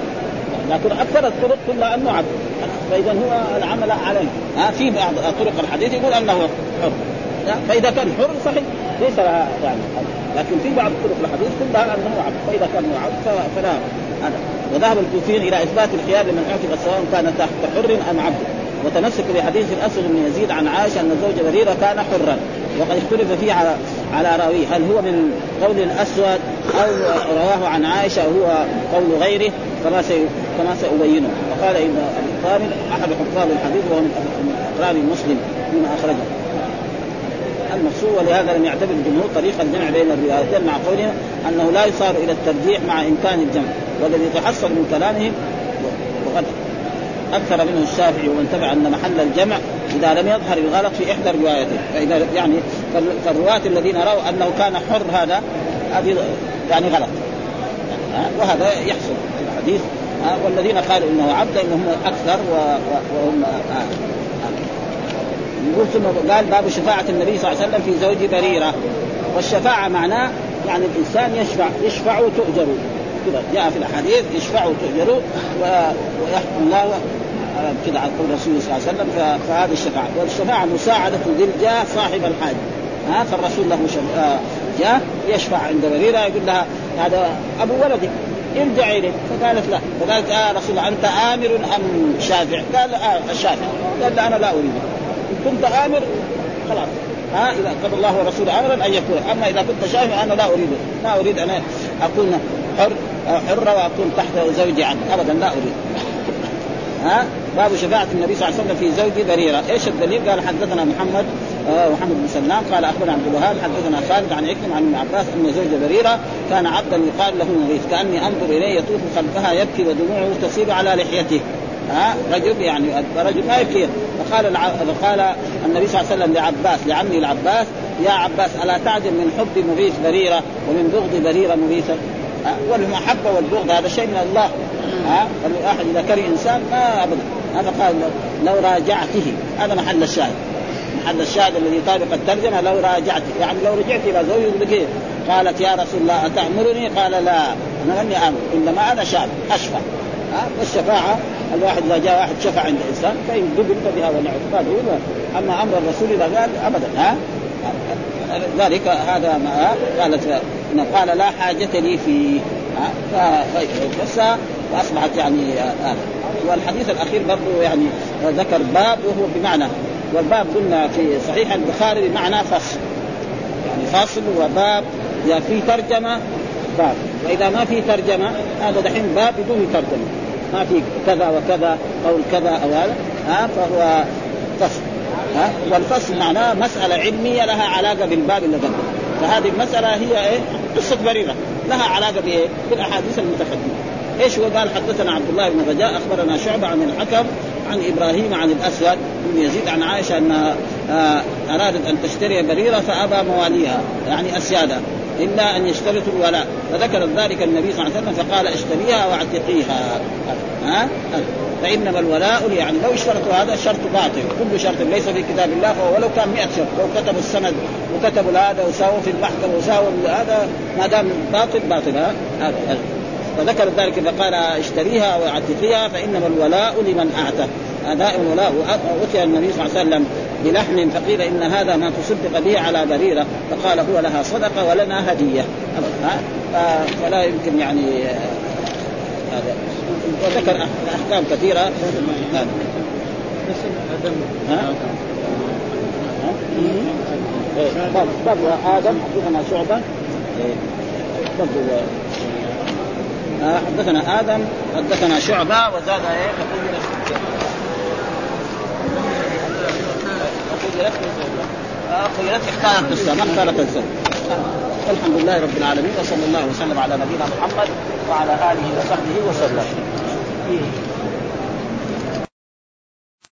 لكن أكثر الطرق كلها أنه عبد. فإذا هو العمل عليه. ها في بعض طرق الحديث يقول أنه حر. فإذا كان حر صحيح ليس لها يعني لكن في بعض طرق الحديث كلها أنه عبد فإذا كان عبد فلا. هذا. وذهب الكوفيين إلى إثبات الخيار لمن اعتق سواء كان تحت حر أم عبد. وتمسك بحديث الاسود بن يزيد عن عائشة أن زوج بريرة كان حرا. وقد اختلف فيه على على راويه هل هو من قول الأسود أو رواه عن عائشة هو قول غيره؟ كما كما سأبينه. وقال ابن ابي طالب أحد حفاظ الحديث وهو من اقرار مسلم فيما أخرجه. المقصود ولهذا لم يعتبر الجمهور طريق الجمع بين الروايتين مع قولهم أنه لا يصار إلى الترجيح مع إمكان الجمع والذي تحصل من كلامهم وقد أكثر منه الشافعي ومن تبع أن محل الجمع إذا لم يظهر الغلط في إحدى الروايتين فإذا يعني فالرواة الذين رأوا أنه كان حر هذا هذه يعني غلط. وهذا يحصل في الحديث. والذين قالوا إنه عبد إنهم أكثر وهم يقول ثم قال باب شفاعة النبي صلى الله عليه وسلم في زوج بريرة. والشفاعة معناه يعني الإنسان يشفع يشفع تؤجر كذا جاء في الأحاديث يشفع تؤجر ويحكم الله كذا على قول الرسول صلى الله عليه وسلم فهذه الشفاعة. والشفاعة مساعدة ذي الجاه صاحب الحاجة ها فالرسول له جاه يشفع عند بريرة يقول لها هذا أبو ولدك. ارجع إليه. فقالت لا. فقالت يا رسول الله أنت آمر أم شافع؟ قال آه الشافع. قال لا أنا لا اريده كنت آمر خلاص. ها إذا قضى الله ورسوله امرا أن يكون. أما إذا كنت شافع أنا لا أريد لا أريد أن أكون حر حرة وأكون تحت زوجي عنه ابدا لا أريد. ها؟ باب شفاعة النبي صلى الله عليه وسلم في زوج بريرة، إيش الدليل؟ قال حدثنا محمد آه محمد بن سلام قال أخبرنا عبد الوهاب حدثنا خالد عن عكرم عن ابن عباس أن زوج بريرة كان عبدا يقال له مغيث كأني أنظر إليه يطوف خلفها يبكي ودموعه تسيل على لحيته. ها رجل يعني رجل ما يبكي فقال الع... فقال النبي صلى الله عليه وسلم لعباس لعمي العباس يا عباس ألا تعجب من حب مغيث بريرة ومن بغض بريرة مغيثا والمحبة والبغض هذا شيء من الله. ها الواحد إذا كره إنسان ما ابدا هذا قال لو راجعته. هذا محل الشاهد. محل الشاهد الذي طابق الترجمة لو راجعت يعني لو رجعت إلى زوجي لك قالت يا رسول الله أتأمرني؟ قال لا. أنا لاني أمر إنما أنا شاب اشفع ها والشفاعة الواحد إذا جاء واحد شفع عند إنسان فإن قبل فبها ونعم أما أمر الرسول إذا قال أبدا ها؟ ذلك هذا ما قالت قال لا حاجة لي فيه بس وأصبحت يعني هذا والحديث الأخير برضه يعني ذكر باب وهو بمعنى. والباب قلنا في صحيح البخاري بمعنى فصل. يعني فصل وباب. إذا في ترجمة باب. وإذا ما في ترجمة هذا دحين باب بدون ترجمة. ما في كذا وكذا قول كذا أو هذا ها فهو فصل ها والفصل معناه مسألة علمية لها علاقة بالباب اللي قبله فهذه المسألة هي إيه؟ قصة بريرة لها علاقة بإيه؟ بالأحاديث المتقدمة إيش هو قال حدثنا عبد الله بن رجاء أخبرنا شعبة عن الحكم عن إبراهيم عن الأسود بن يزيد عن عائشة انها آه أرادت أن تشتري بريرة فأبى مواليها يعني أسيادها إلا أن يشترطوا الولاء. فذكر ذلك النبي صلى الله عليه وسلم فقال اشتريها واعتقيها. ها؟ فإنما الولاء يعني لو اشترطوا هذا شرط باطل. كل شرط ليس في كتاب الله فهو ولو كان 100 شرط. لو كتبوا السند وكتبوا هذا وساووا في المحكمة وساووا هذا ما دام باطل باطل هذا. فذكر ذلك فقال اشتريها واعتقيها فإنما الولاء لمن اعتق آداء الولاء اتي النبي صلى الله عليه وسلم بلحم فقيل إن هذا ما تصدق به على بريرة فقال هو لها صدقة ولنا هدية. فلا يمكن يعني هذا. وذكر أحكام كثيرة. ها؟ باب آدم حدثنا شعبة. برضه حدثنا آدم حدثنا شعبة وزاد إيه؟ خيرت اختارت نفسها ما اختارت الزوج الحمد لله رب العالمين وصلى الله وسلم على نبينا محمد وعلى آله وصحبه وسلم.